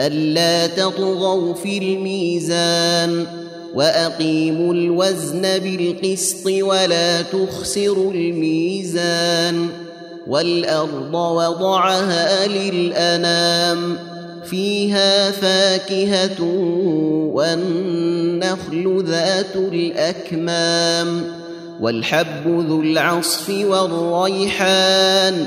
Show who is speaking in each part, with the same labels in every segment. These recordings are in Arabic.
Speaker 1: ألا تطغوا في الميزان وأقيموا الوزن بالقسط ولا تخسروا الميزان والأرض وضعها للأنام فيها فاكهة والنخل ذات الأكمام والحب ذو العصف والريحان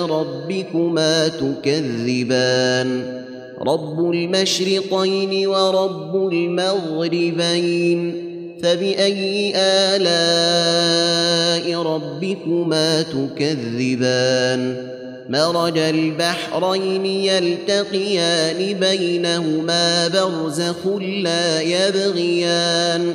Speaker 1: ربكما تكذبان رب المشرقين ورب المغربين فبأي آلاء ربكما تكذبان مرج البحرين يلتقيان بينهما برزخ لا يبغيان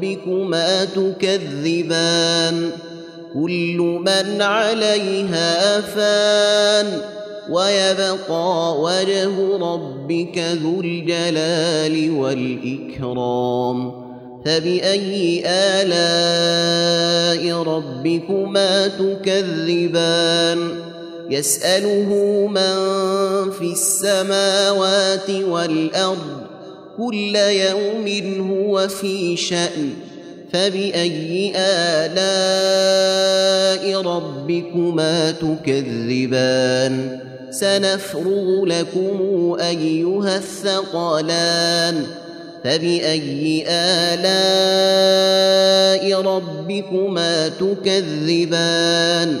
Speaker 1: ربكما تكذبان. كل من عليها فان. ويبقى وجه ربك ذو الجلال والإكرام. فبأي آلاء ربكما تكذبان؟ يسأله من في السماوات والأرض. كل يوم هو في شأن. فبأي آلاء ربكما تكذبان؟ سنفرغ لكم أيها الثقلان. فبأي آلاء ربكما تكذبان؟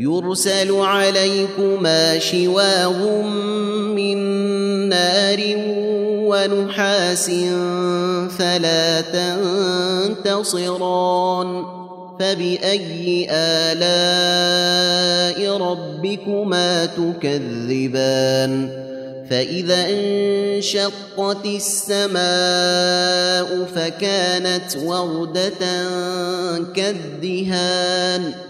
Speaker 1: يرسل عليكما شواظ من نار ونحاس فلا تنتصران فبأي آلاء ربكما تكذبان فإذا انشقت السماء فكانت وردة كالدهان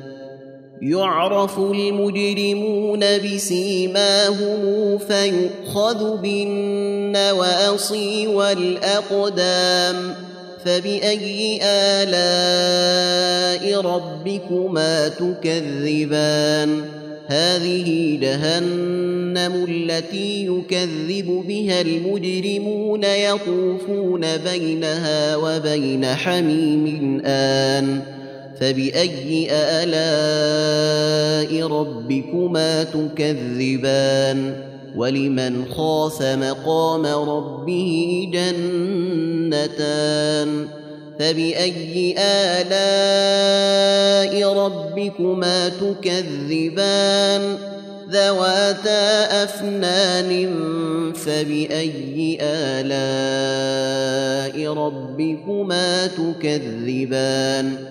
Speaker 1: يعرف المجرمون بسيماهم فيؤخذ بالنواصي والأقدام فبأي آلاء ربكما تكذبان؟ هذه جهنم التي يكذب بها المجرمون يطوفون بينها وبين حميم آن. فباي الاء ربكما تكذبان ولمن خاف مقام ربه جنتان فباي الاء ربكما تكذبان ذواتا افنان فباي الاء ربكما تكذبان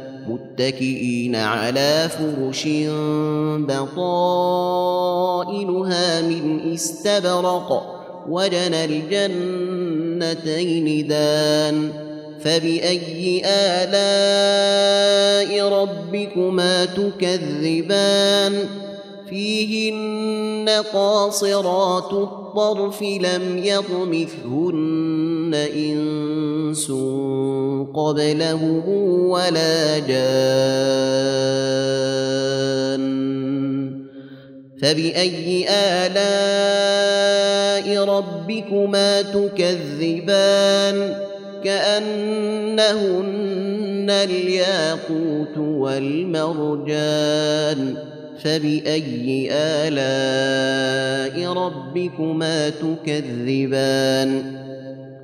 Speaker 1: متكئين على فرش بطائلها من استبرق وجنى الجنتين دان فبأي آلاء ربكما تكذبان؟ فيهن قاصرات الطرف لم يطمثهن انس قبلهم ولا جان فبأي آلاء ربكما تكذبان كأنهن الياقوت والمرجان فبأي آلاء ربكما تكذبان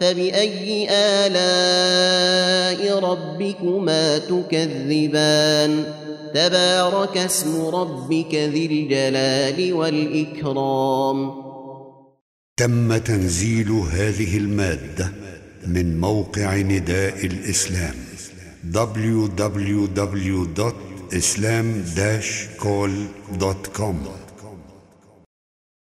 Speaker 1: فبأي آلاء ربكما تكذبان؟ تبارك اسم ربك ذي الجلال والإكرام.
Speaker 2: تم تنزيل هذه المادة من موقع نداء الإسلام www.islam-call.com